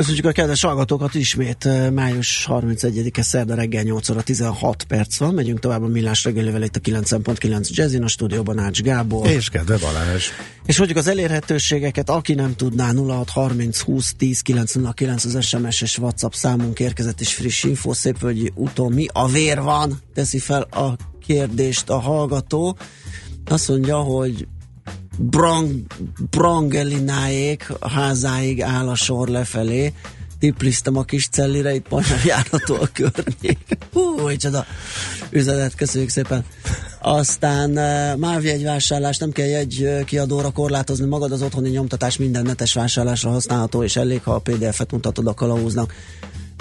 Köszönjük a kedves hallgatókat ismét. eh, Május 31-e szerda reggel 8 óra 16 perc van. Megyünk tovább a millás reggelivel itt a 9.9 Jazzin, a stúdióban Ács Gábor. És kedve Balázs. És mondjuk az elérhetőségeket, aki nem tudná 06 30 20 10 909 az SMS és WhatsApp számunk érkezett és friss info, Szépvölgyi úton mi a vér van? Teszi fel a kérdést a hallgató. Azt mondja, hogy Brang, Brangelináék házáig áll a sor lefelé. Tiplisztem a kis cellire, itt majdnem járható a környék. Hú, micsoda üzenet, köszönjük szépen. Aztán uh, MÁV jegyvásárlás, nem kell jegy uh, kiadóra korlátozni magad, az otthoni nyomtatás minden netes vásárlásra használható, és elég, ha a PDF-et mutatod a kalauznak.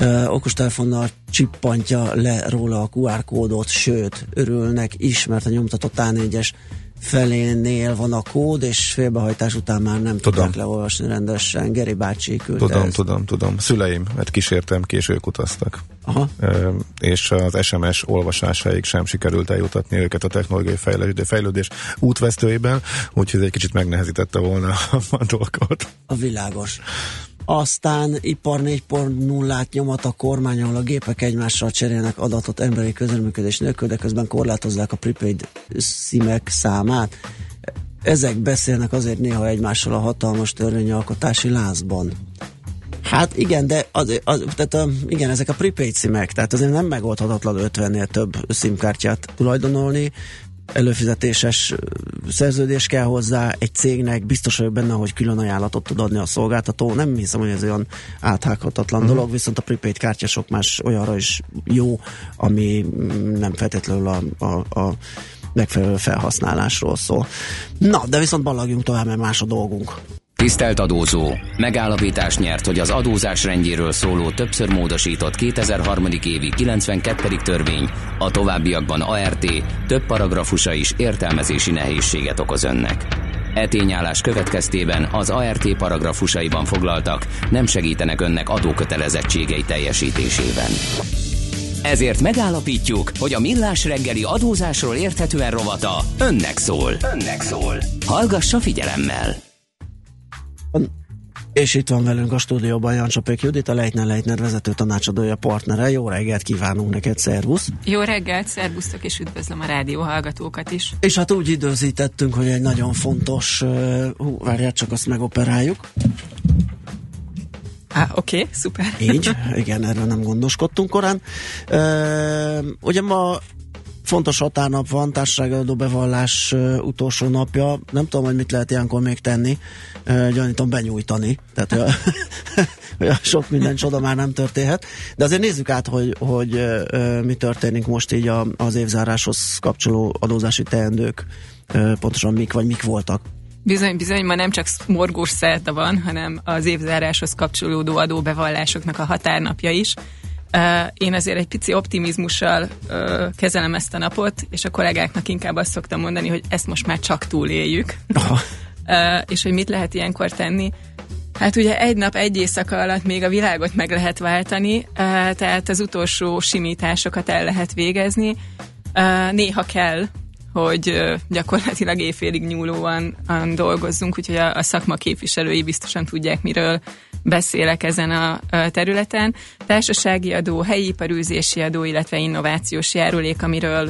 Uh, okostelefonnal csippantja le róla a QR kódot, sőt, örülnek is, mert a nyomtatott A4-es felénél van a kód, és félbehajtás után már nem Tudom. tudják leolvasni rendesen. Geri bácsi küldte Tudom, ezt. tudom, tudom. Szüleim, mert kísértem, késők utaztak. Aha. Ö, és az SMS olvasásáig sem sikerült eljutatni őket a technológiai fejlődés, fejlődés útvesztőiben, úgyhogy egy kicsit megnehezítette volna a dolgot. A világos. Aztán ipar 4.0-át nyomat a kormány, ahol a gépek egymással cserélnek adatot emberi közreműködés nélkül, de közben korlátozzák a prepaid szimek számát. Ezek beszélnek azért néha egymással a hatalmas törvényalkotási lázban. Hát igen, de az, az, tehát igen, ezek a prepaid szimek, tehát azért nem megoldhatatlan 50-nél több szimkártyát tulajdonolni, előfizetéses szerződés kell hozzá, egy cégnek biztos vagyok benne, hogy külön ajánlatot tud adni a szolgáltató. Nem hiszem, hogy ez olyan áthághatatlan uh-huh. dolog, viszont a prepaid kártya sok más olyanra is jó, ami nem feltétlenül a, a, a megfelelő felhasználásról szól. Na, de viszont ballagjunk tovább, mert más a dolgunk. Tisztelt adózó! Megállapítás nyert, hogy az adózás rendjéről szóló többször módosított 2003. évi 92. törvény a továbbiakban ART több paragrafusa is értelmezési nehézséget okoz önnek. E tényállás következtében az ART paragrafusaiban foglaltak nem segítenek önnek adókötelezettségei teljesítésében. Ezért megállapítjuk, hogy a Millás reggeli adózásról érthetően rovata önnek szól. Önnek szól. Hallgassa figyelemmel! És itt van velünk a stúdióban Jancsapék Judit, a Leitner Leitner vezető tanácsadója, partnere. Jó reggelt kívánunk neked, szervusz! Jó reggelt, szervusztok, és üdvözlöm a rádió hallgatókat is. És hát úgy időzítettünk, hogy egy nagyon fontos, hú, várját csak azt megoperáljuk. Á, oké, okay, szuper. Így, igen, erről nem gondoskodtunk korán. Uh, ugye ma fontos határnap van, társaságadó bevallás utolsó napja. Nem tudom, hogy mit lehet ilyenkor még tenni. Gyanítom benyújtani. Tehát olyan, sok minden csoda már nem történhet. De azért nézzük át, hogy, hogy mi történik most így az évzáráshoz kapcsoló adózási teendők. Pontosan mik vagy mik voltak. Bizony, bizony, ma nem csak morgós szerda van, hanem az évzáráshoz kapcsolódó adóbevallásoknak a határnapja is. Én azért egy pici optimizmussal kezelem ezt a napot, és a kollégáknak inkább azt szoktam mondani, hogy ezt most már csak túléljük. uh, és hogy mit lehet ilyenkor tenni. Hát ugye egy nap, egy éjszaka alatt még a világot meg lehet váltani, tehát az utolsó simításokat el lehet végezni. Néha kell, hogy gyakorlatilag éjfélig nyúlóan dolgozzunk, úgyhogy a, a szakma képviselői biztosan tudják, miről beszélek ezen a, területen. Társasági adó, helyi iparűzési adó, illetve innovációs járulék, amiről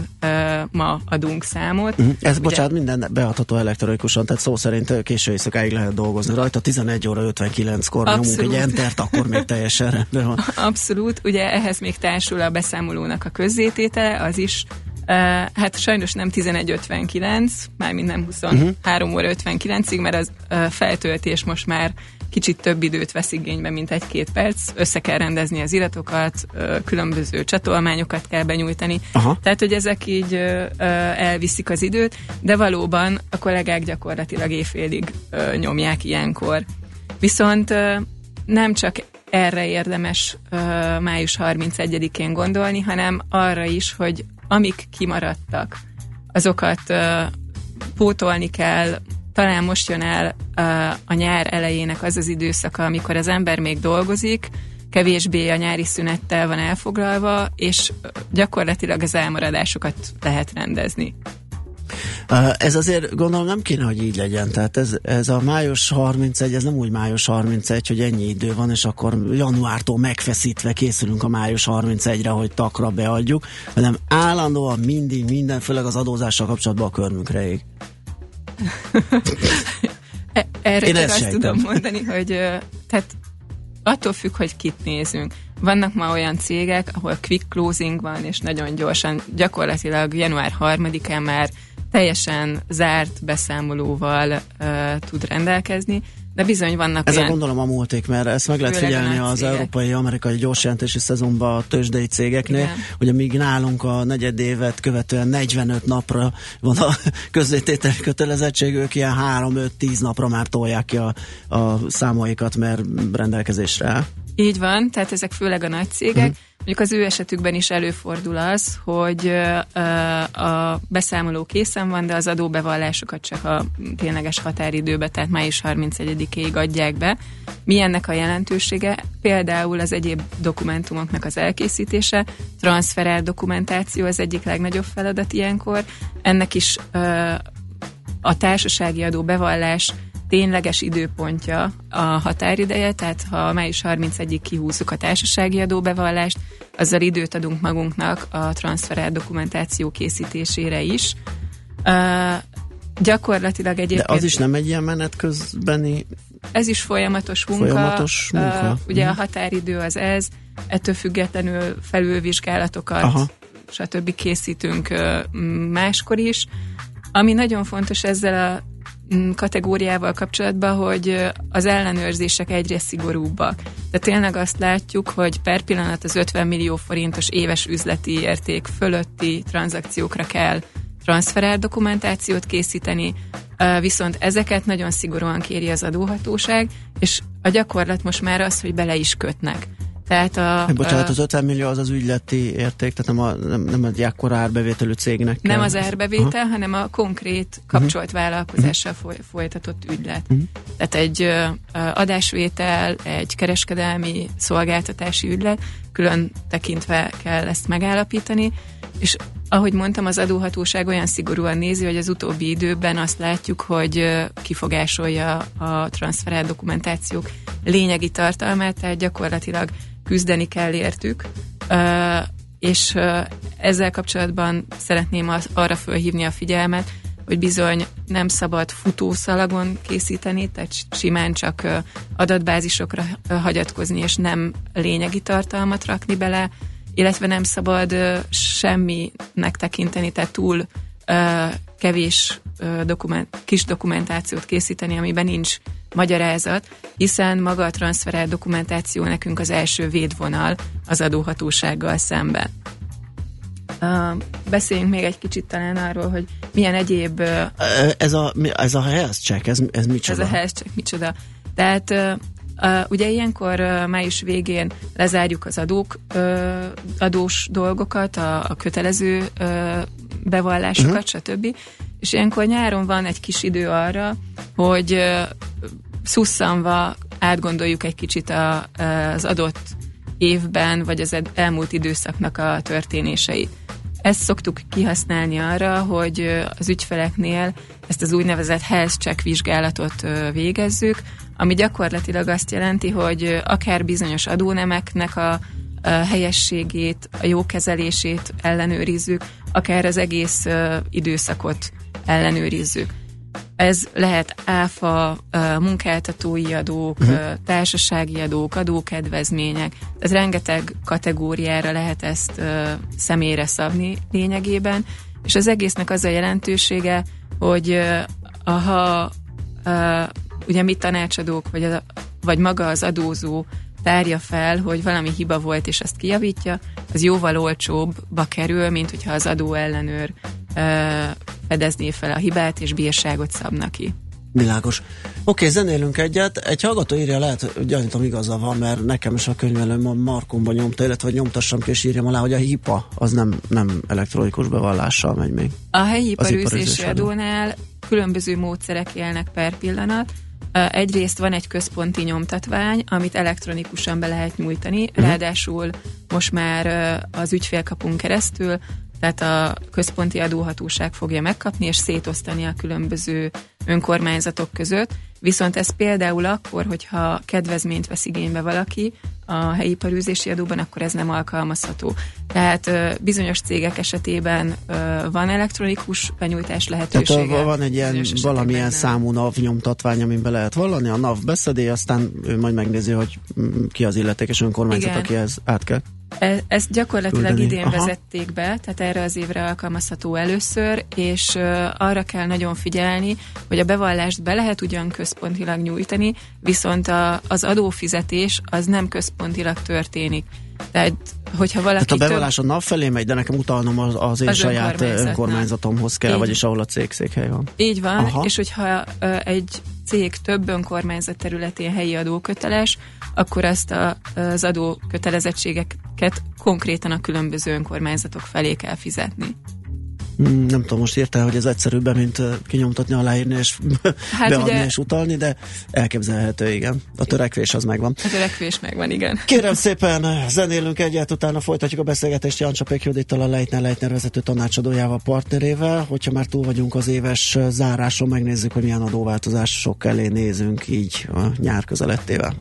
ma adunk számot. Uh-huh. Ez, Ugye, bocsánat, minden beadható elektronikusan, tehát szó szerint késő éjszakáig lehet dolgozni rajta. 11 óra 59-kor nyomunk egy entert, akkor még teljesen rendben van. Abszolút. Ugye ehhez még társul a beszámolónak a közzététele, az is hát sajnos nem 11.59, mármint nem 23 uh-huh. óra 59-ig, mert az feltöltés most már kicsit több időt vesz igénybe, mint egy-két perc. Össze kell rendezni az iratokat, különböző csatolmányokat kell benyújtani. Aha. Tehát, hogy ezek így elviszik az időt, de valóban a kollégák gyakorlatilag éjfélig nyomják ilyenkor. Viszont nem csak erre érdemes május 31-én gondolni, hanem arra is, hogy amik kimaradtak, azokat pótolni kell, talán most jön el a nyár elejének az az időszaka, amikor az ember még dolgozik, kevésbé a nyári szünettel van elfoglalva, és gyakorlatilag az elmaradásokat lehet rendezni. Ez azért gondolom nem kéne, hogy így legyen. Tehát ez, ez a május 31, ez nem úgy május 31, hogy ennyi idő van, és akkor januártól megfeszítve készülünk a május 31-re, hogy takra beadjuk, hanem állandóan mindig minden, főleg az adózással kapcsolatban a körmünkre ég. E, erre Én csak azt tudom mondani, hogy tehát attól függ, hogy kit nézünk. Vannak ma olyan cégek, ahol quick closing van, és nagyon gyorsan, gyakorlatilag január 3-án már teljesen zárt beszámolóval uh, tud rendelkezni, de bizony vannak Ezzel olyan... gondolom a múlték, mert ezt meg lehet figyelni az európai-amerikai gyorsjelentési szezonban a tőzsdei cégeknél, Igen. hogy amíg nálunk a negyed évet követően 45 napra van a közzétételi kötelezettség, ők ilyen 3-5-10 napra már tolják ki a, a számaikat, mert rendelkezésre Így van, tehát ezek főleg a nagy cégek. Uh-huh. Mondjuk az ő esetükben is előfordul az, hogy a beszámoló készen van, de az adóbevallásokat csak a tényleges határidőbe, tehát május 31-ig adják be. Mi ennek a jelentősége? Például az egyéb dokumentumoknak az elkészítése, transferál dokumentáció az egyik legnagyobb feladat ilyenkor. Ennek is a társasági adó bevallás tényleges időpontja a határideje, tehát ha május 31-ig kihúzzuk a társasági adóbevallást, azzal időt adunk magunknak a transferált dokumentáció készítésére is. Uh, gyakorlatilag egyébként... De az is nem egy ilyen menet közbeni... Ez is folyamatos munka. Folyamatos munka. Uh, ugye a mhm. határidő az ez, ettől függetlenül felülvizsgálatokat, Aha. stb. készítünk uh, máskor is. Ami nagyon fontos ezzel a kategóriával kapcsolatban, hogy az ellenőrzések egyre szigorúbbak. De tényleg azt látjuk, hogy per pillanat az 50 millió forintos éves üzleti érték fölötti tranzakciókra kell transferált dokumentációt készíteni, viszont ezeket nagyon szigorúan kéri az adóhatóság, és a gyakorlat most már az, hogy bele is kötnek. Tehát a, Bocsánat, az 50 millió az az ügyleti érték, tehát nem, a, nem, nem egy akkora árbevételű cégnek kell. Nem az árbevétel, Aha. hanem a konkrét kapcsolt uh-huh. vállalkozással uh-huh. folytatott ügylet. Uh-huh. Tehát egy uh, adásvétel, egy kereskedelmi szolgáltatási ügylet, külön tekintve kell ezt megállapítani, és ahogy mondtam, az adóhatóság olyan szigorúan nézi, hogy az utóbbi időben azt látjuk, hogy kifogásolja a transferált dokumentációk lényegi tartalmát, tehát gyakorlatilag küzdeni kell értük, és ezzel kapcsolatban szeretném arra fölhívni a figyelmet, hogy bizony nem szabad futószalagon készíteni, tehát simán csak adatbázisokra hagyatkozni, és nem lényegi tartalmat rakni bele, illetve nem szabad semminek tekinteni, tehát túl kevés dokument, kis dokumentációt készíteni, amiben nincs magyarázat, hiszen maga a transferált dokumentáció nekünk az első védvonal az adóhatósággal szemben. Beszéljünk még egy kicsit talán arról, hogy milyen egyéb... Ez a, ez a health check, ez, ez micsoda? Ez a health check, micsoda. Tehát uh, ugye ilyenkor uh, május végén lezárjuk az adók, uh, adós dolgokat, a, a kötelező bevallásokat, uh-huh. stb. És ilyenkor nyáron van egy kis idő arra, hogy szusszanva átgondoljuk egy kicsit a, az adott évben, vagy az elmúlt időszaknak a történéseit. Ezt szoktuk kihasználni arra, hogy az ügyfeleknél ezt az úgynevezett health check vizsgálatot végezzük, ami gyakorlatilag azt jelenti, hogy akár bizonyos adónemeknek a, a helyességét, a jó kezelését ellenőrizzük, akár az egész időszakot ellenőrizzük. Ez lehet áfa, munkáltatói adók, uh-huh. társasági adók, adókedvezmények, tehát rengeteg kategóriára lehet ezt személyre szabni lényegében, és az egésznek az a jelentősége, hogy ha ugye mi tanácsadók, vagy, a, vagy maga az adózó tárja fel, hogy valami hiba volt, és azt kijavítja, az jóval olcsóbbba kerül, mint hogyha az adó ellenőr ö, fedezné fel a hibát, és bírságot szabna ki. Világos. Oké, zenélünk egyet. Egy hallgató írja, lehet, gyanítom igaza van, mert nekem is a könyvelőm a Markomban nyomta, illetve nyomtassam ki, és írjam alá, hogy a HIPA az nem, nem elektronikus bevallással megy még. A helyi iparűzési adónál különböző módszerek élnek per pillanat. Egyrészt van egy központi nyomtatvány, amit elektronikusan be lehet nyújtani, uh-huh. ráadásul most már az ügyfélkapunk keresztül tehát a központi adóhatóság fogja megkapni és szétosztani a különböző önkormányzatok között, viszont ez például akkor, hogyha kedvezményt vesz igénybe valaki a helyi parűzési adóban, akkor ez nem alkalmazható. Tehát bizonyos cégek esetében van elektronikus benyújtás lehetősége. Tehát van egy ilyen valamilyen nem. számú NAV nyomtatvány, amiben be lehet vallani, a NAV beszedé, aztán ő majd megnézi, hogy ki az illetékes önkormányzat, Igen. aki ez át kell ezt gyakorlatilag küldeni. idén Aha. vezették be, tehát erre az évre alkalmazható először, és arra kell nagyon figyelni, hogy a bevallást be lehet ugyan központilag nyújtani, viszont a, az adófizetés az nem központilag történik. Tehát, hogyha valaki Tehát a bevallás több... a NAV felé megy, de nekem utalnom az, az én az saját önkormányzatomhoz kell, Így. vagyis ahol a cég székhely van. Így van, Aha. és hogyha egy cég több önkormányzat területén helyi adóköteles, akkor ezt a, az adókötelezettségeket konkrétan a különböző önkormányzatok felé kell fizetni. Hmm, nem tudom, most érte, hogy ez egyszerűbben, mint kinyomtatni, aláírni és hát beadni ugye, és utalni, de elképzelhető, igen. A törekvés az megvan. A törekvés megvan, igen. Kérem szépen, zenélünk egyet, utána folytatjuk a beszélgetést Jancsa Pékjudittal, a Leitner Leitner vezető tanácsadójával, partnerével. Hogyha már túl vagyunk az éves záráson, megnézzük, hogy milyen adóváltozások elé nézünk így a nyár közelettével.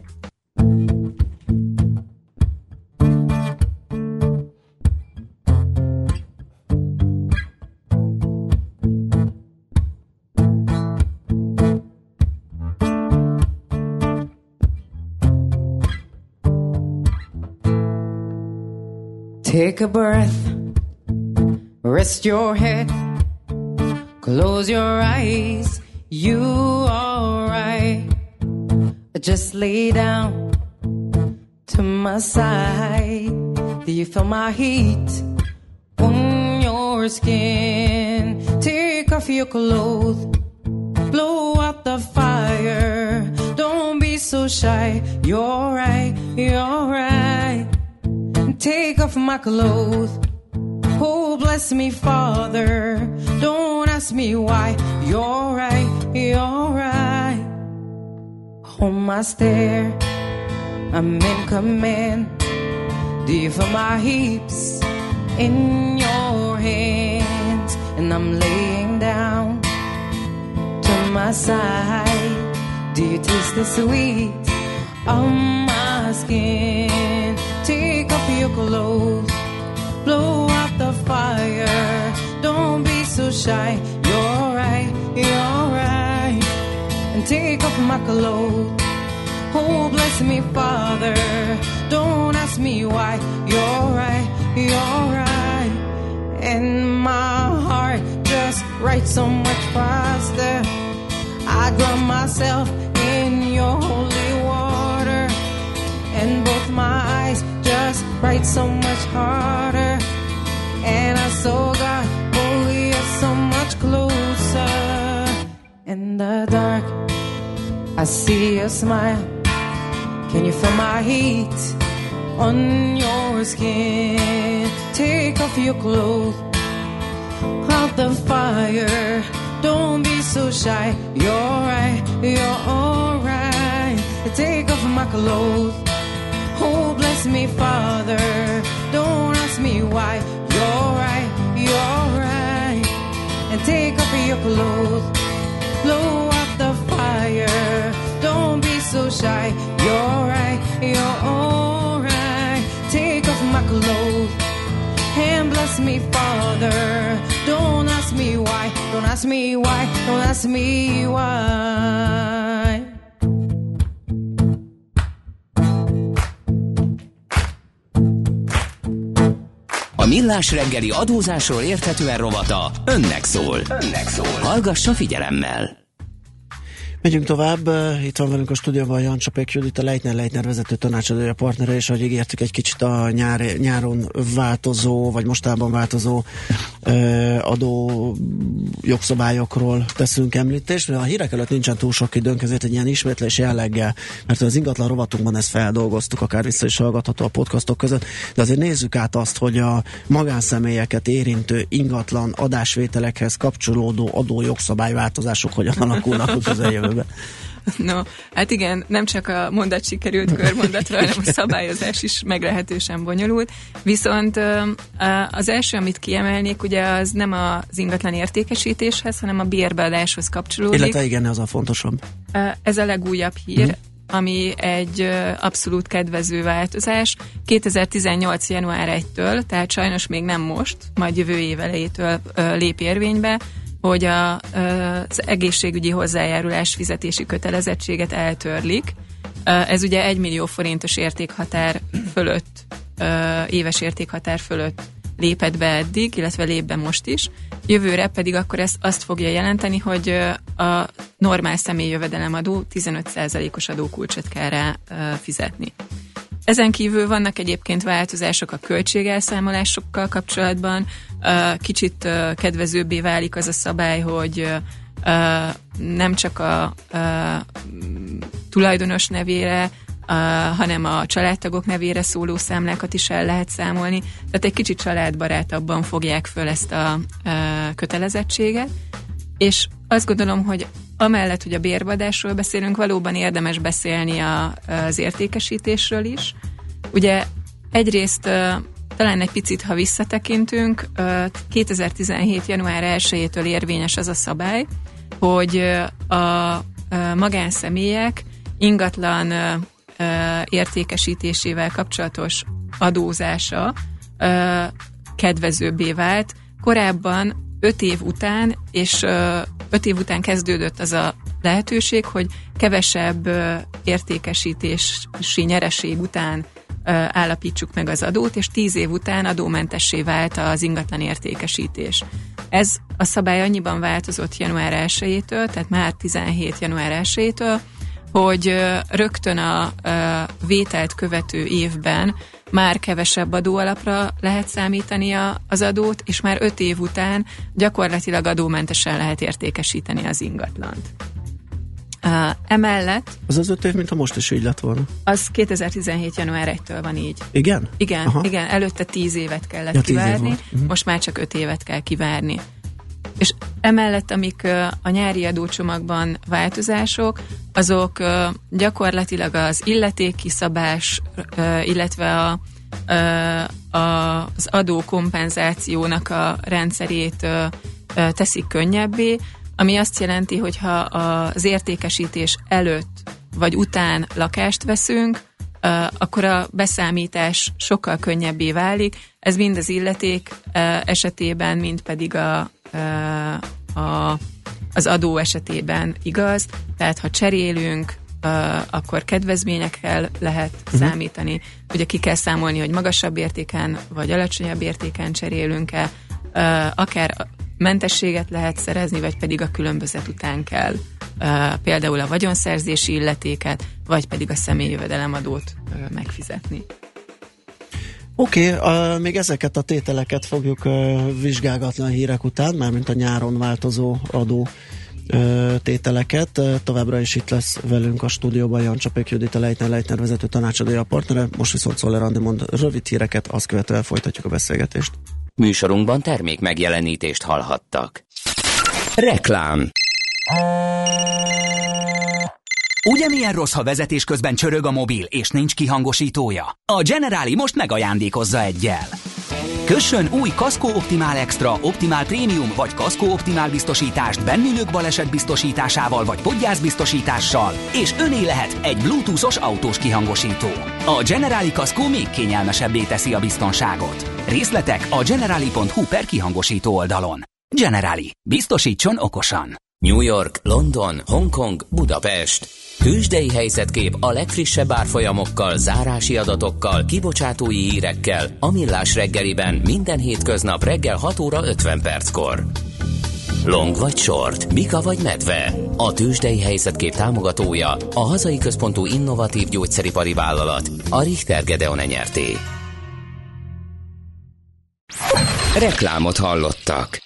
Take a breath, rest your head, close your eyes. You're alright? Just lay down to my side. Do you feel my heat on your skin? Take off your clothes, blow out the fire. Don't be so shy. You're right, you're right take off my clothes. Oh, bless me, Father. Don't ask me why. You're right, you're right. On my stair, I'm in command. Feel my heaps in your hands? And I'm laying down to my side. Do you taste the sweet on my skin? Your blow out the fire. Don't be so shy. You're right, you're right. And take off my clothes. Oh, bless me, Father. Don't ask me why. You're right, you're right. And my heart just writes so much faster. I drown myself in your holy just write so much harder. And I saw God, oh, we are so much closer. In the dark, I see a smile. Can you feel my heat on your skin? Take off your clothes, out the fire. Don't be so shy. You're right, you're alright. Take off my clothes Oh, bless me, Father. Don't ask me why. You're right, you're right. And take off your clothes, blow out the fire. Don't be so shy. You're right, you're alright. Take off my clothes and bless me, Father. Don't ask me why. Don't ask me why. Don't ask me why. Millás reggeli adózásról érthetően rovata önnek szól. Önnek szól. Hallgassa figyelemmel. Megyünk tovább, itt van velünk a stúdióban Jancsa Pék Judit, a Leitner Leitner vezető tanácsadója partnere, és ahogy ígértük, egy kicsit a nyár, nyáron változó, vagy mostában változó adó jogszabályokról teszünk említést, mert a hírek előtt nincsen túl sok időnk, ezért egy ilyen ismétlés jelleggel, mert az ingatlan rovatunkban ezt feldolgoztuk, akár vissza is hallgatható a podcastok között, de azért nézzük át azt, hogy a magánszemélyeket érintő ingatlan adásvételekhez kapcsolódó adó jogszabályváltozások hogyan alakulnak a közeljövőben. No, hát igen, nem csak a mondat sikerült körmondatra, hanem a szabályozás is meglehetősen bonyolult. Viszont az első, amit kiemelnék, ugye az nem az ingatlan értékesítéshez, hanem a bérbeadáshoz kapcsolódik. Illetve igen, az a fontosabb. Ez a legújabb hír. Mm ami egy abszolút kedvező változás. 2018. január 1-től, tehát sajnos még nem most, majd jövő év elejétől lép érvénybe, hogy a, az egészségügyi hozzájárulás fizetési kötelezettséget eltörlik. Ez ugye 1 millió forintos értékhatár fölött, éves értékhatár fölött lépett be eddig, illetve lép be most is. Jövőre pedig akkor ezt azt fogja jelenteni, hogy a normál személy jövedelemadó 15%-os adókulcsot kell rá fizetni. Ezen kívül vannak egyébként változások a költségelszámolásokkal kapcsolatban. Kicsit kedvezőbbé válik az a szabály, hogy nem csak a tulajdonos nevére, hanem a családtagok nevére szóló számlákat is el lehet számolni. Tehát egy kicsit családbarátabban fogják föl ezt a kötelezettséget. És azt gondolom, hogy amellett, hogy a bérbadásról beszélünk, valóban érdemes beszélni a, az értékesítésről is. Ugye egyrészt talán egy picit, ha visszatekintünk, 2017. január 1-től érvényes az a szabály, hogy a magánszemélyek ingatlan értékesítésével kapcsolatos adózása kedvezőbbé vált. Korábban öt év után, és öt év után kezdődött az a lehetőség, hogy kevesebb értékesítési nyereség után állapítsuk meg az adót, és tíz év után adómentessé vált az ingatlan értékesítés. Ez a szabály annyiban változott január 1-től, tehát már 17 január 1-től, hogy rögtön a vételt követő évben már kevesebb adóalapra lehet számítani az adót, és már öt év után gyakorlatilag adómentesen lehet értékesíteni az ingatlant. Uh, emellett... Az az öt év, mint a most is így lett volna. Az 2017. január 1-től van így. Igen? Igen, Aha. igen. Előtte tíz évet kellett ja, kivárni, év uh-huh. most már csak öt évet kell kivárni. És emellett, amik a nyári adócsomagban változások, azok gyakorlatilag az illetékkiszabás, illetve a, a, az adó kompenzációnak a rendszerét teszik könnyebbé, ami azt jelenti, hogy ha az értékesítés előtt vagy után lakást veszünk, akkor a beszámítás sokkal könnyebbé válik. Ez mind az illeték esetében, mind pedig a, a, az adó esetében igaz. Tehát ha cserélünk, akkor kedvezményekkel lehet uh-huh. számítani. Ugye ki kell számolni, hogy magasabb értéken vagy alacsonyabb értéken cserélünk-e, akár mentességet lehet szerezni, vagy pedig a különbözet után kell például a vagyonszerzési illetéket, vagy pedig a személyjövedelemadót megfizetni. Oké, okay, még ezeket a tételeket fogjuk uh, vizsgálgatni a hírek után, mármint a nyáron változó adó uh, tételeket. Uh, továbbra is itt lesz velünk a stúdióban Jan Csapék Judit, a Leitner Leitner vezető tanácsadója a partnere. Most viszont Szoller Andi mond rövid híreket, azt követően folytatjuk a beszélgetést. Műsorunkban termék megjelenítést hallhattak. Reklám Ugye milyen rossz, ha vezetés közben csörög a mobil, és nincs kihangosítója? A Generali most megajándékozza egyel. Kössön új Kasko Optimal Extra, Optimal Premium vagy Kasko Optimal biztosítást bennülők baleset biztosításával vagy podgyász biztosítással, és öné lehet egy bluetoothos autós kihangosító. A Generali Kasko még kényelmesebbé teszi a biztonságot. Részletek a generali.hu per kihangosító oldalon. Generali. Biztosítson okosan. New York, London, Hongkong, Budapest. Hősdei helyzetkép a legfrissebb árfolyamokkal, zárási adatokkal, kibocsátói hírekkel a Millás reggeliben minden hétköznap reggel 6 óra 50 perckor. Long vagy short? Bika vagy medve? A tőzsdei helyzetkép támogatója, a hazai központú innovatív gyógyszeripari vállalat, a Richter Gedeon nyerté. Reklámot hallottak.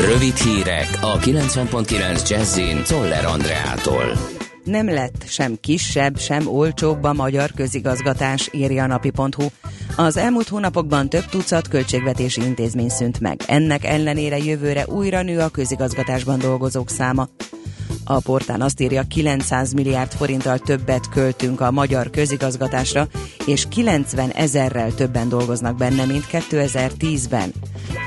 Rövid hírek a 90.9 Jazzin Toller Andreától. Nem lett sem kisebb, sem olcsóbb a magyar közigazgatás, írja a napi.hu. Az elmúlt hónapokban több tucat költségvetési intézmény szűnt meg. Ennek ellenére jövőre újra nő a közigazgatásban dolgozók száma. A portán azt írja, 900 milliárd forinttal többet költünk a magyar közigazgatásra, és 90 ezerrel többen dolgoznak benne, mint 2010-ben.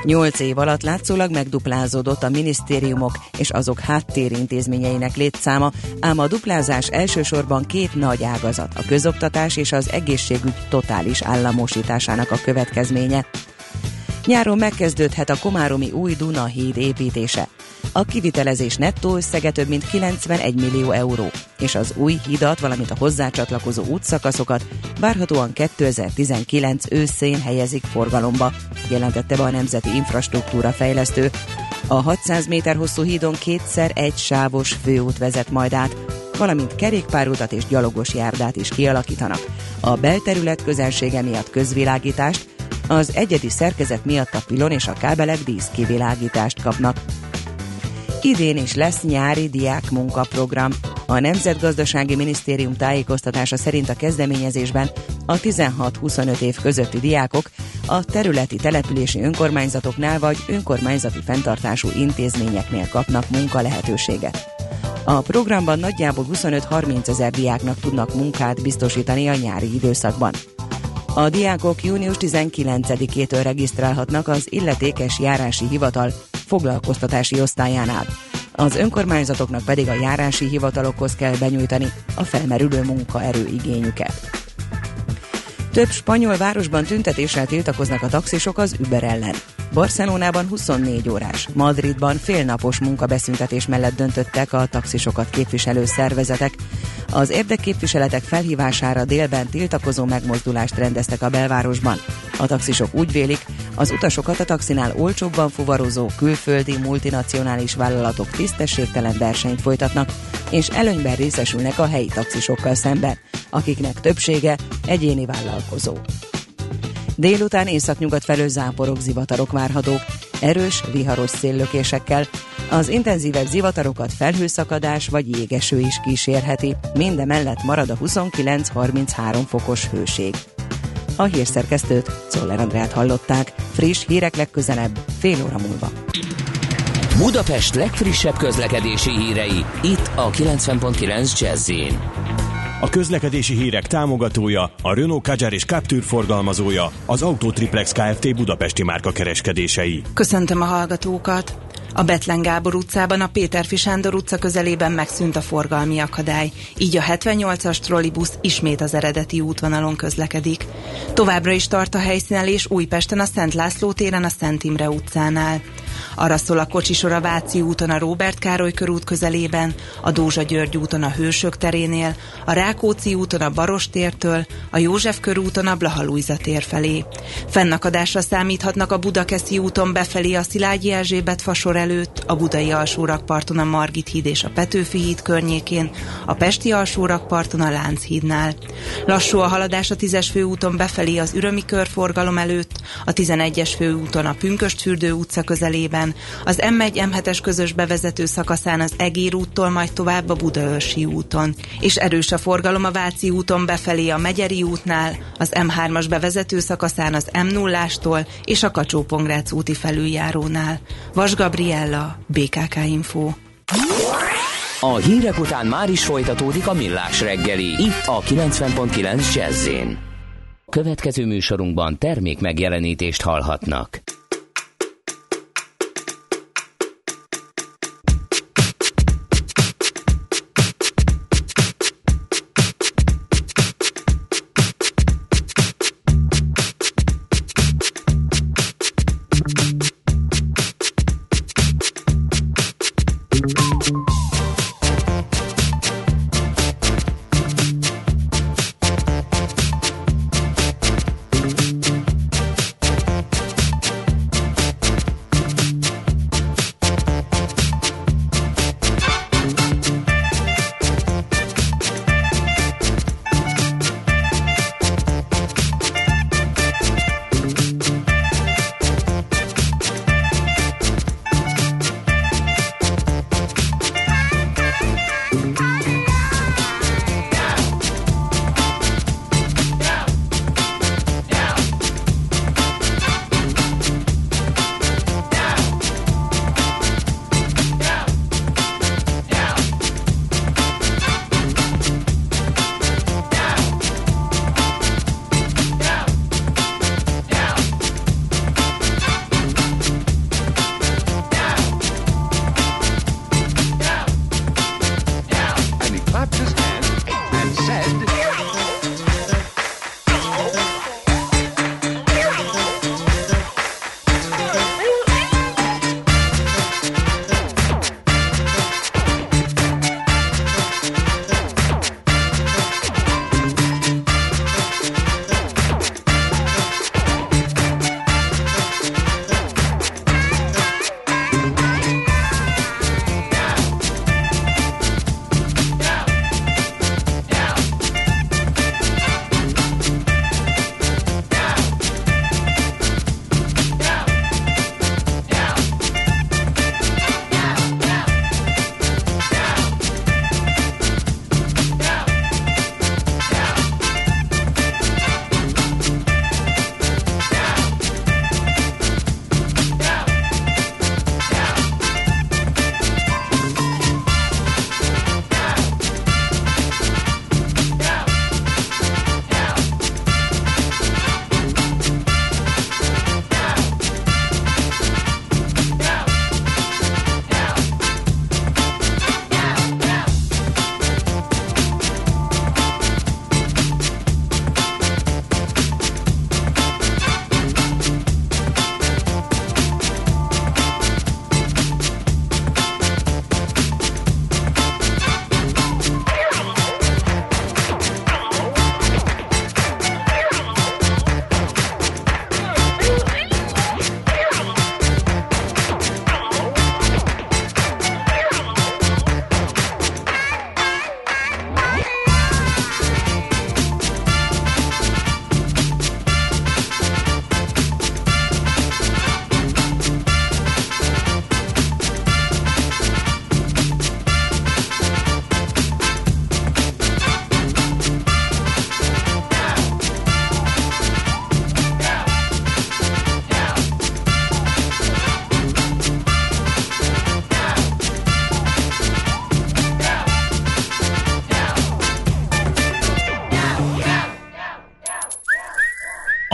Nyolc év alatt látszólag megduplázódott a minisztériumok és azok háttérintézményeinek létszáma, ám a duplázás elsősorban két nagy ágazat, a közoktatás és az egészségügy totális államosításának a következménye. Nyáron megkezdődhet a Komáromi új Duna híd építése. A kivitelezés nettó összege több mint 91 millió euró, és az új hidat, valamint a hozzácsatlakozó útszakaszokat várhatóan 2019 őszén helyezik forgalomba, jelentette be a Nemzeti Infrastruktúra Fejlesztő. A 600 méter hosszú hídon kétszer egy sávos főút vezet majd át, valamint kerékpárutat és gyalogos járdát is kialakítanak. A belterület közelsége miatt közvilágítást, az egyedi szerkezet miatt a pilon és a kábelek díszkivilágítást kapnak. Idén is lesz nyári diák munkaprogram. A Nemzetgazdasági Minisztérium tájékoztatása szerint a kezdeményezésben a 16-25 év közötti diákok a területi települési önkormányzatoknál vagy önkormányzati fenntartású intézményeknél kapnak munkalehetőséget. A programban nagyjából 25-30 ezer diáknak tudnak munkát biztosítani a nyári időszakban. A diákok június 19-től regisztrálhatnak az illetékes járási hivatal foglalkoztatási osztályánál. Az önkormányzatoknak pedig a járási hivatalokhoz kell benyújtani a felmerülő munkaerő igényüket. Több spanyol városban tüntetéssel tiltakoznak a taxisok az Uber ellen. Barcelonában 24 órás, Madridban félnapos munkabeszüntetés mellett döntöttek a taxisokat képviselő szervezetek. Az érdekképviseletek felhívására délben tiltakozó megmozdulást rendeztek a belvárosban. A taxisok úgy vélik, az utasokat a taxinál olcsóbban fuvarozó külföldi multinacionális vállalatok tisztességtelen versenyt folytatnak, és előnyben részesülnek a helyi taxisokkal szemben, akiknek többsége egyéni vállalkozó. Délután északnyugat felől záporok, zivatarok várhatók, erős, viharos széllökésekkel. Az intenzívebb zivatarokat felhőszakadás vagy jégeső is kísérheti, mindemellett marad a 29-33 fokos hőség. A hírszerkesztőt, Czoller Andrát hallották. Friss hírek legközelebb, fél óra múlva. Budapest legfrissebb közlekedési hírei, itt a 90.9 jazz a közlekedési hírek támogatója, a Renault Kadjar és Captur forgalmazója, az Autotriplex Kft. Budapesti márka kereskedései. Köszöntöm a hallgatókat! A Betlen Gábor utcában a Péter Sándor utca közelében megszűnt a forgalmi akadály, így a 78-as trollibusz ismét az eredeti útvonalon közlekedik. Továbbra is tart a helyszínelés Újpesten a Szent László téren a Szent Imre utcánál. Arra szól a kocsisor a Váci úton a Róbert Károly körút közelében, a Dózsa György úton a Hősök terénél, a Rákóczi úton a Baros tértől, a József körúton a Blaha tér felé. Fennakadásra számíthatnak a Budakeszi úton befelé a Szilágyi Erzsébet fasor előtt, a Budai alsórakparton a Margit híd és a Petőfi híd környékén, a Pesti alsórakparton a Lánchídnál. Lassú a haladás a 10-es főúton befelé az Ürömi körforgalom előtt, a 11-es főúton a Pünköstfürdő utca közelében, után, az M1 M7-es közös bevezető szakaszán az Egér úttól, majd tovább a Budaörsi úton. És erős a forgalom a Váci úton befelé a Megyeri útnál, az M3-as bevezető szakaszán az M0-ástól és a kacsó úti felüljárónál. Vas Gabriella, BKK Info. A hírek után már is folytatódik a millás reggeli, itt a 90.9 jazz Következő műsorunkban termék megjelenítést hallhatnak.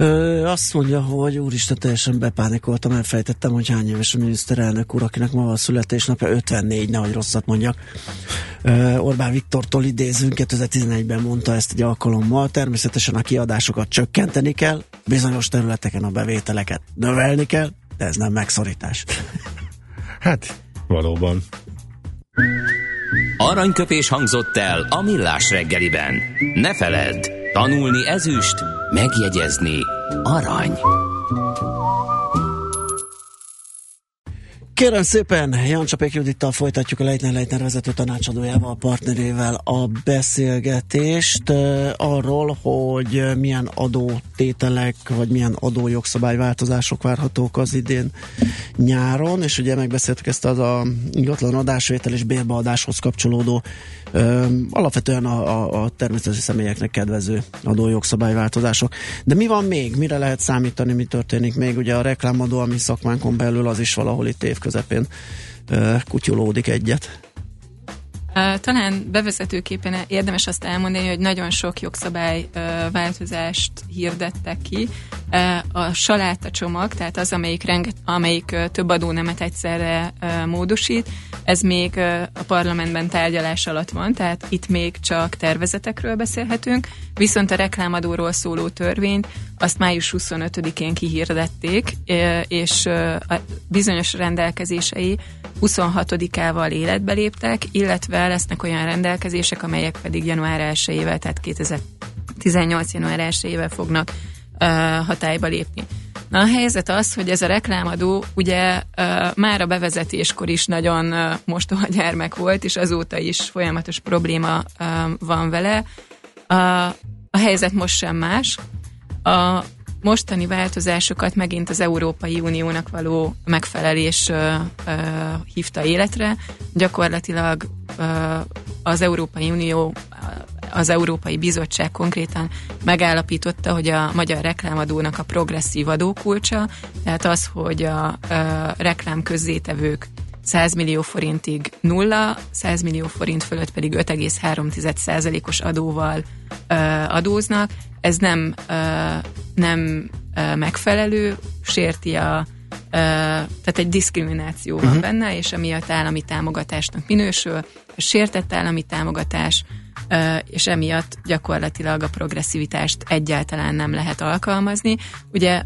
Ö, azt mondja, hogy úristen, teljesen bepánikoltam, elfejtettem, hogy hány éves a miniszterelnök úr, akinek ma a születésnapja 54, nehogy rosszat mondjak. Ö, Orbán Viktortól idézünk, 2011-ben mondta ezt egy alkalommal, természetesen a kiadásokat csökkenteni kell, bizonyos területeken a bevételeket növelni kell, de ez nem megszorítás. Hát, valóban. Aranyköpés hangzott el a millás reggeliben. Ne feledd, tanulni ezüst, megjegyezni arany. Kérem szépen, Jancsapék Judittal folytatjuk a Leitner Leitner vezető tanácsadójával, a partnerével a beszélgetést arról, hogy milyen adótételek, vagy milyen adójogszabályváltozások várhatók az idén nyáron, és ugye megbeszéltük ezt az a ingatlan adásvétel és bérbeadáshoz kapcsolódó alapvetően a, a, a természetesen személyeknek kedvező adójogszabályváltozások. De mi van még? Mire lehet számítani, mi történik még? Ugye a reklámadó, ami szakmánkon belül az is valahol itt év közepén kutyulódik egyet. Talán bevezetőképpen érdemes azt elmondani, hogy nagyon sok jogszabály változást hirdettek ki. A saláta csomag, tehát az, amelyik, renget, amelyik több adónemet egyszerre módosít, ez még a parlamentben tárgyalás alatt van, tehát itt még csak tervezetekről beszélhetünk, viszont a reklámadóról szóló törvényt azt május 25-én kihirdették, és a bizonyos rendelkezései 26-ával életbe léptek, illetve lesznek olyan rendelkezések, amelyek pedig január 1-ével, tehát 2018. január 1-ével fognak hatályba lépni. Na a helyzet az, hogy ez a reklámadó ugye már a bevezetéskor is nagyon mostoha gyermek volt, és azóta is folyamatos probléma van vele. A, helyzet most sem más. A mostani változásokat megint az Európai Uniónak való megfelelés ö, ö, hívta életre. Gyakorlatilag ö, az Európai Unió, az Európai Bizottság konkrétan megállapította, hogy a magyar reklámadónak a progresszív adókulcsa, tehát az, hogy a, a reklám közzétevők 100 millió forintig nulla, 100 millió forint fölött pedig 5,3%-os adóval ö, adóznak. Ez nem, ö, nem ö, megfelelő, sérti a tehát egy diszkrimináció van uh-huh. benne, és emiatt állami támogatásnak minősül, sértett állami támogatás, és emiatt gyakorlatilag a progresszivitást egyáltalán nem lehet alkalmazni. Ugye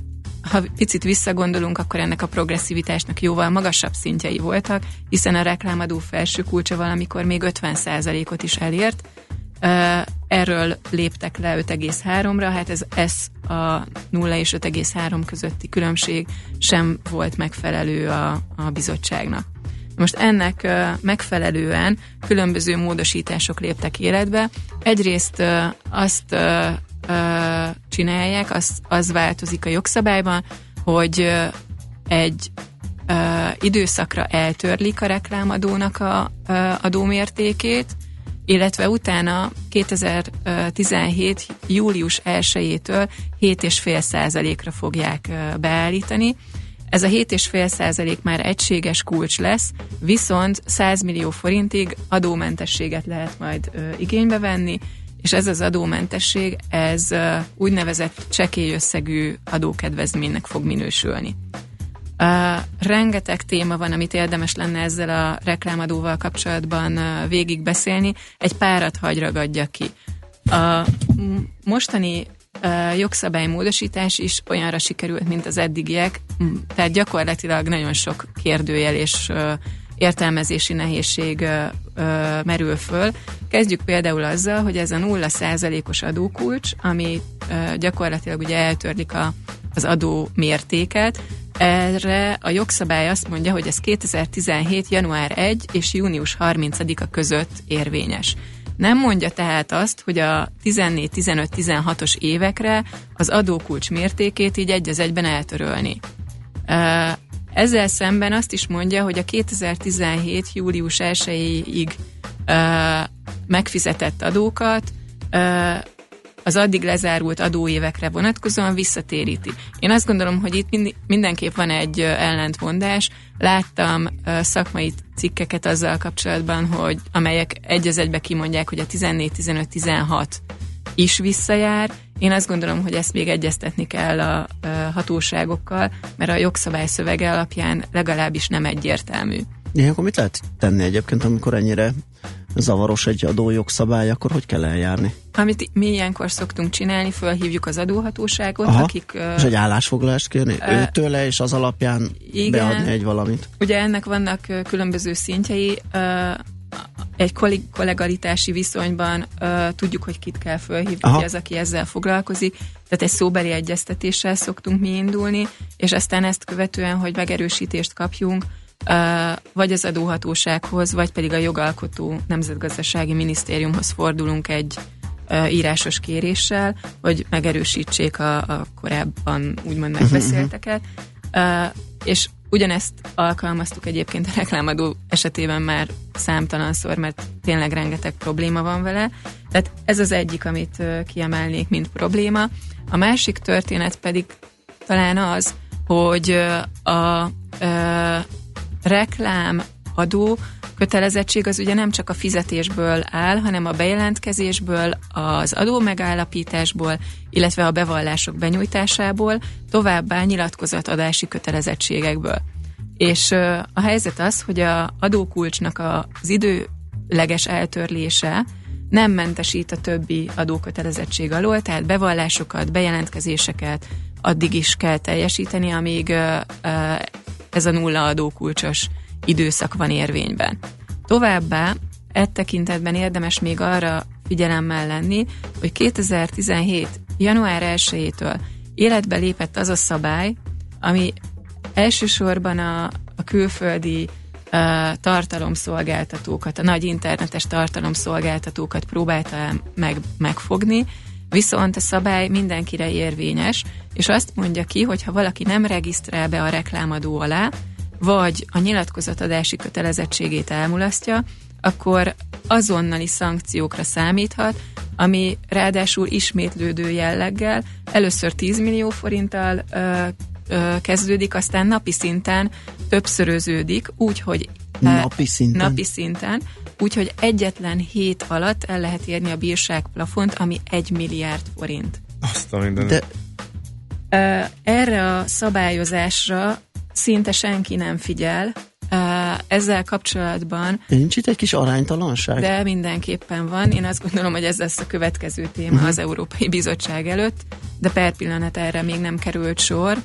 ha picit visszagondolunk, akkor ennek a progresszivitásnak jóval magasabb szintjei voltak, hiszen a reklámadó felső kulcsa valamikor még 50%-ot is elért. Erről léptek le 5,3-ra, hát ez, ez a 0 és 5,3 közötti különbség sem volt megfelelő a, a bizottságnak. Most ennek megfelelően különböző módosítások léptek életbe. Egyrészt azt csinálják, az, az változik a jogszabályban, hogy egy időszakra eltörlik a reklámadónak a adómértékét, illetve utána 2017. július 1-től 7,5 százalékra fogják beállítani. Ez a 7,5 százalék már egységes kulcs lesz, viszont 100 millió forintig adómentességet lehet majd igénybe venni, és ez az adómentesség, ez úgynevezett csekély adókedvezménynek fog minősülni. Uh, rengeteg téma van, amit érdemes lenne ezzel a reklámadóval kapcsolatban uh, végigbeszélni. Egy párat hagy ragadja ki. A mostani uh, jogszabálymódosítás is olyanra sikerült, mint az eddigiek, tehát gyakorlatilag nagyon sok kérdőjel és uh, értelmezési nehézség ö, merül föl. Kezdjük például azzal, hogy ez a 0%-os adókulcs, ami ö, gyakorlatilag ugye eltörlik a, az adó mértéket, erre a jogszabály azt mondja, hogy ez 2017. január 1 és június 30-a között érvényes. Nem mondja tehát azt, hogy a 14-15-16-os évekre az adókulcs mértékét így egy az egyben eltörölni. Ezzel szemben azt is mondja, hogy a 2017. július 1-ig megfizetett adókat az addig lezárult adóévekre vonatkozóan visszatéríti. Én azt gondolom, hogy itt mindenképp van egy ellentmondás. Láttam szakmai cikkeket azzal kapcsolatban, hogy amelyek egy az egybe kimondják, hogy a 14-15-16 is visszajár. Én azt gondolom, hogy ezt még egyeztetni kell a hatóságokkal, mert a jogszabály szövege alapján legalábbis nem egyértelmű. Ilyenkor mit lehet tenni egyébként, amikor ennyire zavaros egy adójogszabály, akkor hogy kell eljárni? Amit mi ilyenkor szoktunk csinálni, fölhívjuk az adóhatóságot, Aha, akik... És egy állásfoglalást kérni uh, őtőle, és az alapján igen, beadni egy valamit. Ugye ennek vannak különböző szintjei. Uh, egy kollegalitási viszonyban uh, tudjuk, hogy kit kell fölhívni, Aha. ki az, aki ezzel foglalkozik. Tehát egy szóbeli egyeztetéssel szoktunk mi indulni, és aztán ezt követően, hogy megerősítést kapjunk, vagy az adóhatósághoz, vagy pedig a jogalkotó nemzetgazdasági minisztériumhoz fordulunk egy írásos kéréssel, hogy megerősítsék a, a korábban úgymond mhm, megbeszélteket. És ugyanezt alkalmaztuk egyébként a reklámadó esetében már számtalanszor, mert tényleg rengeteg probléma van vele. Tehát ez az egyik, amit kiemelnék, mint probléma. A másik történet pedig talán az, hogy a, a reklám adó kötelezettség az ugye nem csak a fizetésből áll, hanem a bejelentkezésből, az adó megállapításból, illetve a bevallások benyújtásából, továbbá nyilatkozatadási kötelezettségekből. És a helyzet az, hogy a adókulcsnak az időleges eltörlése nem mentesít a többi adókötelezettség alól, tehát bevallásokat, bejelentkezéseket addig is kell teljesíteni, amíg ez a nulla adókulcsos időszak van érvényben. Továbbá e tekintetben érdemes még arra figyelemmel lenni, hogy 2017. január 1-től életbe lépett az a szabály, ami elsősorban a, a külföldi uh, tartalomszolgáltatókat, a nagy internetes tartalomszolgáltatókat próbálta meg, megfogni, viszont a szabály mindenkire érvényes, és azt mondja ki, hogy ha valaki nem regisztrál be a reklámadó alá, vagy a nyilatkozatadási kötelezettségét elmulasztja, akkor azonnali szankciókra számíthat, ami ráadásul ismétlődő jelleggel először 10 millió forinttal ö, ö, kezdődik, aztán napi szinten többszöröződik, úgyhogy napi szinten, napi szinten úgyhogy egyetlen hét alatt el lehet érni a bírság plafont, ami 1 milliárd forint. Azt a minden. De... Erre a szabályozásra szinte senki nem figyel, ezzel kapcsolatban... Nincs itt egy kis aránytalanság? De mindenképpen van. Én azt gondolom, hogy ez lesz a következő téma uh-huh. az Európai Bizottság előtt, de per pillanat erre még nem került sor.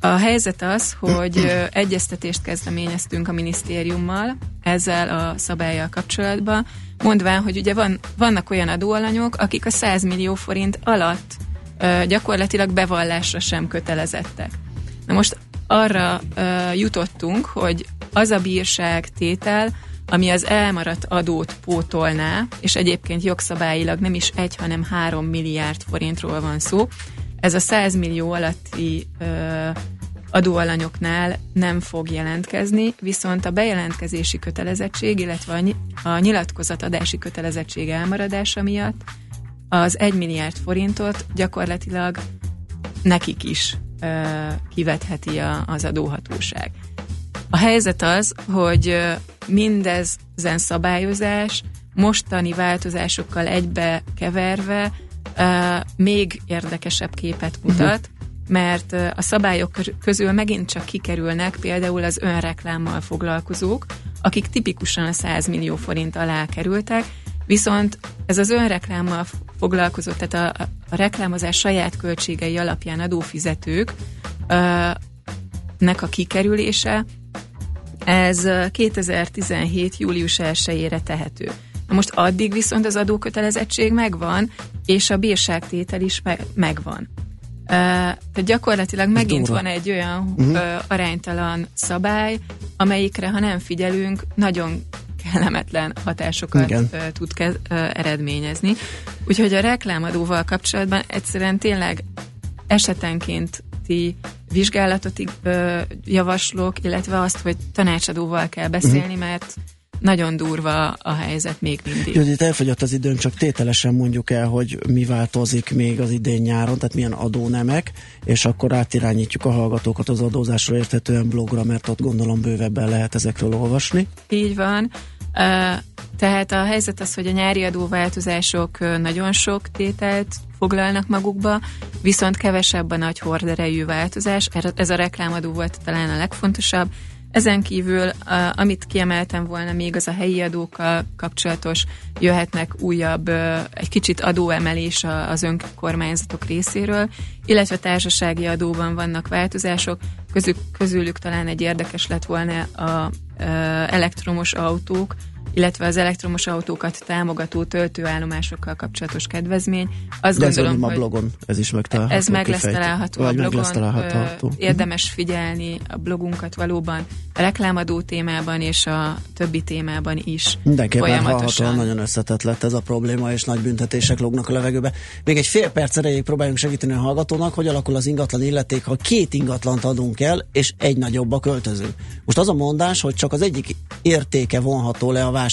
A helyzet az, hogy egyeztetést kezdeményeztünk a minisztériummal ezzel a szabályjal kapcsolatban, mondván, hogy ugye van, vannak olyan adóalanyok, akik a 100 millió forint alatt gyakorlatilag bevallásra sem kötelezettek. Na most arra jutottunk, hogy az a bírság tétel, ami az elmaradt adót pótolná, és egyébként jogszabályilag nem is egy, hanem három milliárd forintról van szó, ez a 100 millió alatti uh, adóalanyoknál nem fog jelentkezni, viszont a bejelentkezési kötelezettség, illetve a nyilatkozatadási kötelezettség elmaradása miatt az 1 milliárd forintot gyakorlatilag nekik is kivetheti a, az adóhatóság. A helyzet az, hogy mindezen szabályozás mostani változásokkal egybe keverve még érdekesebb képet mutat, mert a szabályok közül megint csak kikerülnek például az önreklámmal foglalkozók, akik tipikusan a 100 millió forint alá kerültek, viszont ez az önreklámmal foglalkozó, tehát a, a reklámozás saját költségei alapján adófizetők nek a kikerülése, ez 2017. július 1-ére tehető. Na most addig viszont az adókötelezettség megvan, és a bírságtétel is me- megvan. Uh, tehát gyakorlatilag megint van egy olyan uh-huh. uh, aránytalan szabály, amelyikre, ha nem figyelünk, nagyon kellemetlen hatásokat Igen. Tud ke- uh, eredményezni. Úgyhogy a reklámadóval kapcsolatban egyszerűen tényleg esetenként ti vizsgálatot uh, javaslok, illetve azt, hogy tanácsadóval kell beszélni, uh-huh. mert nagyon durva a helyzet még mindig. Judit, elfogyott az időn, csak tételesen mondjuk el, hogy mi változik még az idén nyáron, tehát milyen adónemek, és akkor átirányítjuk a hallgatókat az adózásról érthetően blogra, mert ott gondolom bővebben lehet ezekről olvasni. Így van. Tehát a helyzet az, hogy a nyári adóváltozások nagyon sok tételt foglalnak magukba, viszont kevesebb a nagy horderejű változás. Ez a reklámadó volt talán a legfontosabb. Ezen kívül, amit kiemeltem volna még, az a helyi adókkal kapcsolatos, jöhetnek újabb, egy kicsit adóemelés az önkormányzatok részéről, illetve társasági adóban vannak változások, közük, közülük talán egy érdekes lett volna a elektromos autók, illetve az elektromos autókat támogató töltőállomásokkal kapcsolatos kedvezmény. Azt De gondolom, ez hogy a blogon, ez is megtalálható. Ez meg lesz található a blogon. Lesz található. Érdemes figyelni a blogunkat valóban a reklámadó témában és a többi témában is. Mindenképpen hallhatóan nagyon összetett lett ez a probléma, és nagy büntetések lógnak a levegőbe. Még egy fél perc erejéig próbáljunk segíteni a hallgatónak, hogy alakul az ingatlan illeték, ha két ingatlant adunk el, és egy nagyobb a költöző. Most az a mondás, hogy csak az egyik értéke vonható le a vásárlás,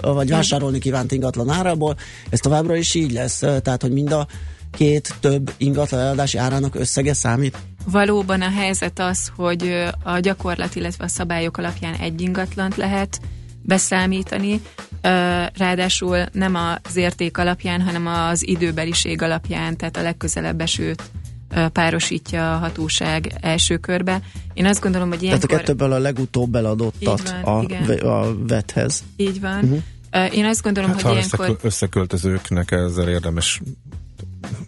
vagy vásárolni kívánt ingatlan árából, ez továbbra is így lesz, tehát hogy mind a két több ingatlan eladási árának összege számít? Valóban a helyzet az, hogy a gyakorlat, illetve a szabályok alapján egy ingatlant lehet beszámítani, ráadásul nem az érték alapján, hanem az időbeliség alapján, tehát a legközelebb esőt párosítja a hatóság első körbe. Én azt gondolom, hogy ilyenkor... Tehát a kettőből a legutóbb eladottat van, a, a vethez. Így van. Uh-huh. Én azt gondolom, hát, hogy ilyenkor... összeköltözőknek ezzel érdemes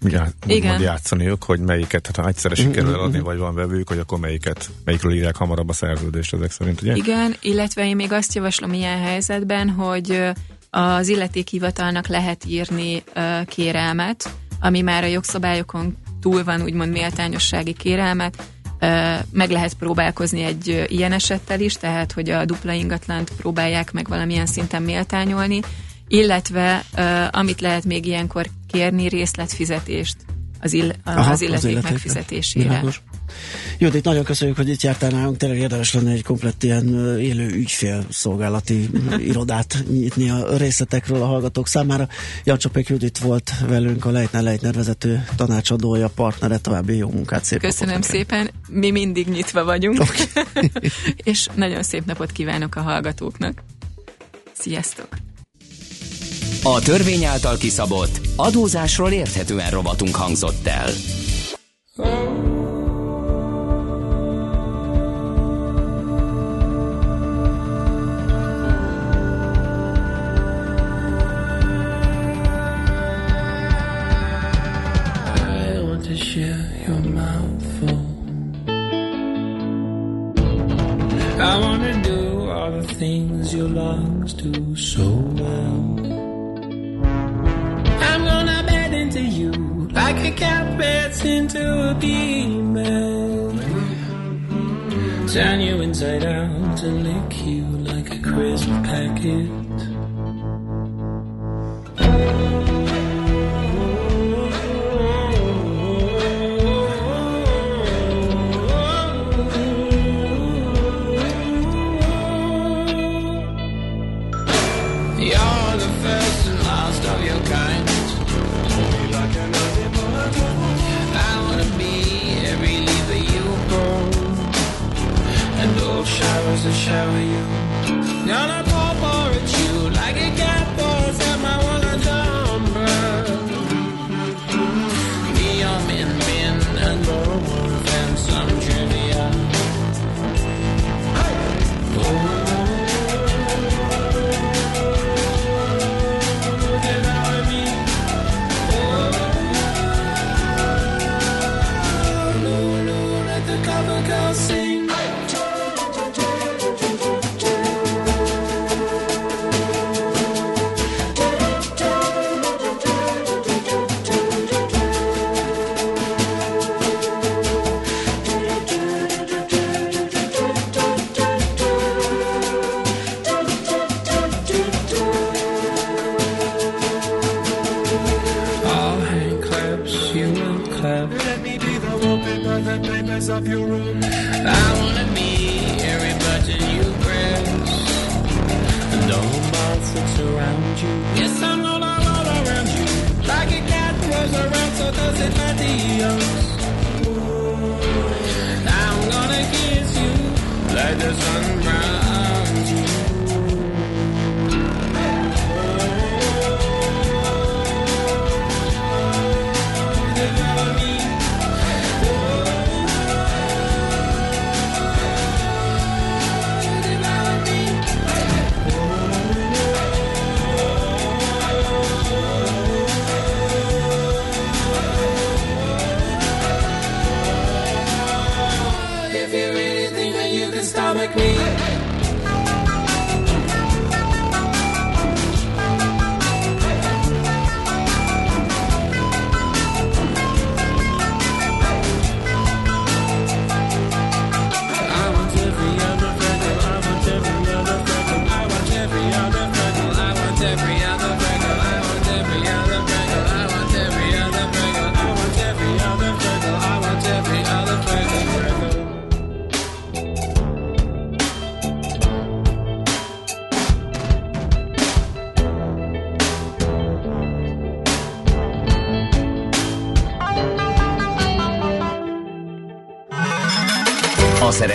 já, úgymond játszaniuk, hogy melyiket, hát ha egyszerre mhm, sikerül eladni, uh-huh. vagy van vevők, hogy akkor melyiket, melyikről írják hamarabb a szerződést ezek szerint, ugye? Igen, illetve én még azt javaslom ilyen helyzetben, hogy az illetékhivatalnak lehet írni kérelmet, ami már a jogszabályokon túl van úgymond méltányossági kérelmet, meg lehet próbálkozni egy ilyen esettel is, tehát hogy a dupla ingatlant próbálják meg valamilyen szinten méltányolni, illetve amit lehet még ilyenkor kérni, részletfizetést az, ill, Aha, az illeték, megfizetésére. Világos. Judit, nagyon köszönjük, hogy itt jártál nálunk. Tényleg érdemes lenne egy komplet ilyen élő ügyfél szolgálati irodát nyitni a részletekről a hallgatók számára. Jancsapék Judit volt velünk, a Leitner Leitner vezető tanácsadója, partnere, további jó munkát, szép Köszönöm szépen, mi mindig nyitva vagyunk, okay. és nagyon szép napot kívánok a hallgatóknak. Sziasztok! A törvény által kiszabott adózásról érthetően rovatunk hangzott el. Into a female. Turn you inside out and lick you like a crisp packet. Shower you. Gonna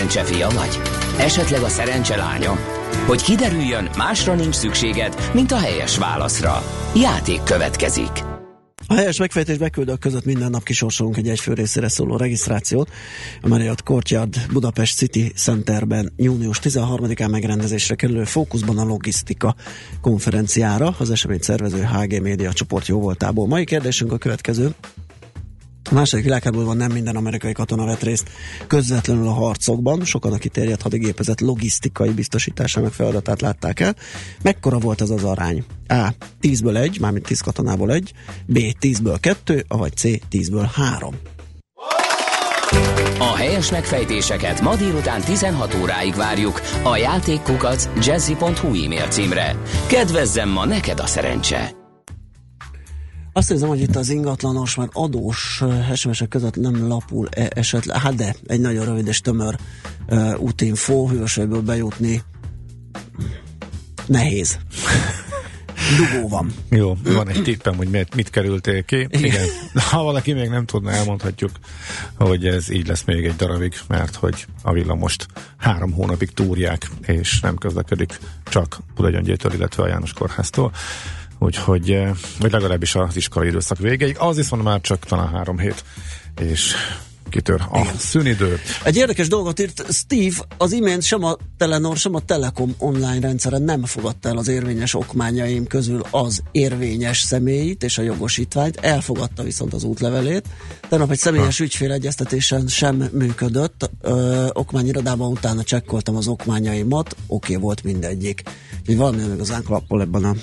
szerencse fia vagy? Esetleg a szerencse lánya? Hogy kiderüljön, másra nincs szükséged, mint a helyes válaszra. Játék következik. A helyes megfejtés beküldők között minden nap kisorsolunk egy egyfő részére szóló regisztrációt. A Marriott Courtyard Budapest City Centerben június 13-án megrendezésre kerülő fókuszban a logisztika konferenciára. Az esemény szervező HG Média csoport jóvoltából. Mai kérdésünk a következő. A második világháborúban nem minden amerikai katona vett részt közvetlenül a harcokban, sokan a kiterjedt hadigépezet logisztikai biztosításának feladatát látták el. Mekkora volt ez az arány? A. 10-ből 1, mármint 10 katonából 1, B. 10-ből 2, vagy C. 10-ből 3. A helyes megfejtéseket ma délután 16 óráig várjuk a játékkukac jazzy.hu e-mail címre. Kedvezzem ma neked a szerencse! Azt érzem, hogy itt az ingatlanos, mert adós sms között nem lapul -e esetleg, hát de, egy nagyon rövid és tömör uh, útinfo, hősögből bejutni nehéz. Dugó van. Jó, van egy tippem, hogy mit, mit kerültél ki. Igen. Ha valaki még nem tudna, elmondhatjuk, hogy ez így lesz még egy darabig, mert hogy a villamost három hónapig túrják, és nem közlekedik csak Budagyöngyétől, illetve a János Kórháztól úgyhogy, eh, vagy legalábbis az iskolai időszak végéig. Az viszont már csak talán három hét, és kitör a Igen. szünidő. Egy érdekes dolgot írt Steve, az imént sem a Telenor, sem a Telekom online rendszere nem fogadta el az érvényes okmányaim közül az érvényes személyit és a jogosítványt, elfogadta viszont az útlevelét. Tegnap egy személyes ha. ügyfélegyeztetésen sem működött, Ö, okmányirodában utána csekkoltam az okmányaimat, oké okay volt mindegyik. Úgyhogy valami meg az klappol ebben, a,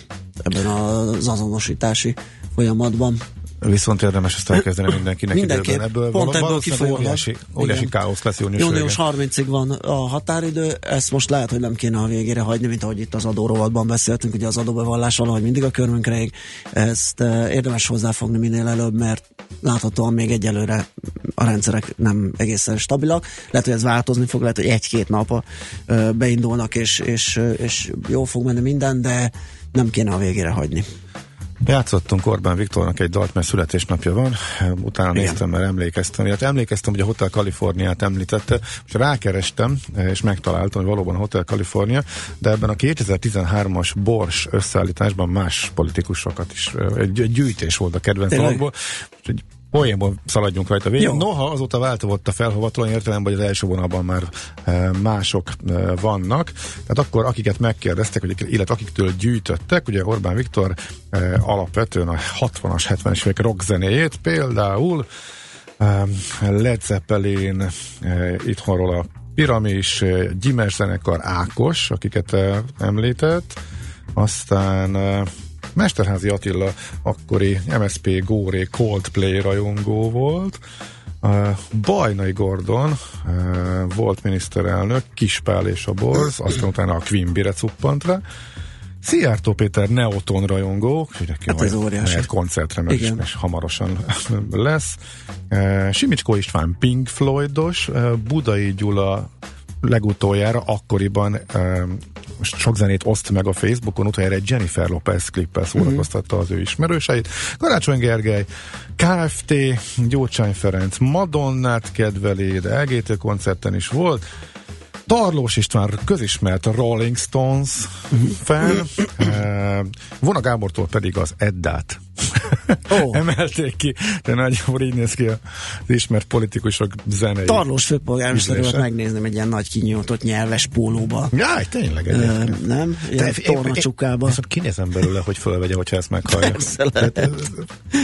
ebben az azonosítási folyamatban. Viszont érdemes ezt elkezdeni mindenkinek Mindenképp. Ebből Pont ebből kifolyólag. Óriási, óriási káosz lesz június Június 30-ig van a határidő, ezt most lehet, hogy nem kéne a végére hagyni, mint ahogy itt az adórovatban beszéltünk, ugye az adóbevallás valahogy mindig a körünkre ég. Ezt uh, érdemes hozzáfogni minél előbb, mert láthatóan még egyelőre a rendszerek nem egészen stabilak. Lehet, hogy ez változni fog, lehet, hogy egy-két nap uh, beindulnak, és, és, és jó fog menni minden, de nem kéne a végére hagyni. Játszottunk Orbán Viktornak egy dalt, mert születésnapja van. Utána Igen. néztem, mert emlékeztem. Illetve emlékeztem, hogy a Hotel Kaliforniát említette, és rákerestem, és megtaláltam, hogy valóban a Hotel Kalifornia, de ebben a 2013-as Bors összeállításban más politikusokat is, egy gyűjtés volt a kedvenc dalokból. Poénból szaladjunk rajta végig. Noha azóta változott a felhovatalon értelemben, hogy az első vonalban már e, mások e, vannak. Tehát akkor akiket megkérdeztek, hogy, illetve akiktől gyűjtöttek, ugye Orbán Viktor e, alapvetően a 60-as, 70-es évek rock zenéjét, például e, Led Zeppelin, e, itthonról a Piramis, e, Gyimes zenekar, Ákos, akiket e, említett, aztán e, Mesterházi Attila akkori MSP Góré Coldplay rajongó volt, Bajnai Gordon uh, volt miniszterelnök, Kispál és a Borz, aztán utána a Quimbire cuppant le, Szijjártó Péter Neoton rajongó, hát ez óriási. koncertre, mert is, is hamarosan lesz. Uh, Simicskó István Pink Floydos, uh, Budai Gyula legutoljára akkoriban sok zenét oszt meg a Facebookon, utoljára egy Jennifer Lopez klippel szórakoztatta az ő ismerőseit. Karácsony Gergely, KFT, Gyócsány Ferenc, Madonnát kedveli, de LGT koncerten is volt. Tarlós István közismert a Rolling Stones fan, eh, Vona Gábortól pedig az Eddát Ó. emelték ki, de nagyjából így néz ki az ismert politikusok zenei. Tarlós főpolgármester volt megnézném egy ilyen nagy kinyújtott nyelves pólóba. Jaj, tényleg Ö, egyébként. nem? Ilyen tornacsukába. Viszont kinézem belőle, hogy fölvegye, hogyha ezt meghallja. Persze lehet. De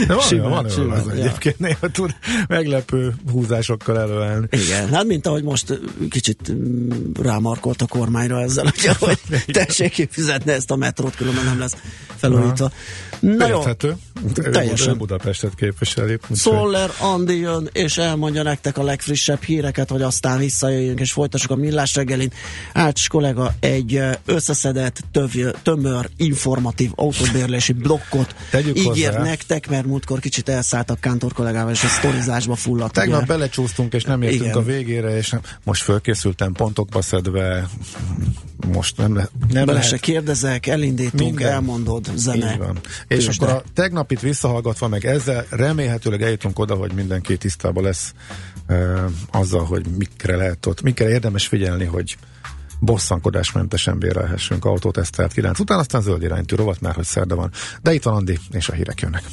van, Simán, van, simán, az ja. egyébként néha tud meglepő húzásokkal előállni. Igen, hát mint ahogy most kicsit rámarkolt a kormányra ezzel, hogy tessék kifizetni ezt a metrót, különben nem lesz felújítva. Na jó, Érthető. Teljesen. Ő Budapestet képviseli. Szoller Andi jön, és elmondja nektek a legfrissebb híreket, hogy aztán visszajöjjünk, és folytassuk a millás reggelin. Ács kollega egy összeszedett, töv, tömör, informatív autóbérlési blokkot Tegyük ígért hozzá. nektek, mert múltkor kicsit elszálltak Kántor kollégával, és a sztorizásba fulladt. Tegnap ugye? belecsúsztunk, és nem értünk Igen. a végére, és nem, most fölkészültem pontokba szedve, most nem, le, nem Bele lehet. se kérdezek, elindítunk, Minden. elmondod, zene. Így van. És akkor a tegnapit visszahallgatva, meg ezzel remélhetőleg eljutunk oda, hogy mindenki tisztában lesz e, azzal, hogy mikre lehet ott, mikre érdemes figyelni, hogy bosszankodásmentesen bérelhessünk autót, ezt tehát 9 után, aztán zöld iránytű rovat, már hogy szerda van. De itt van Andi, és a hírek jönnek.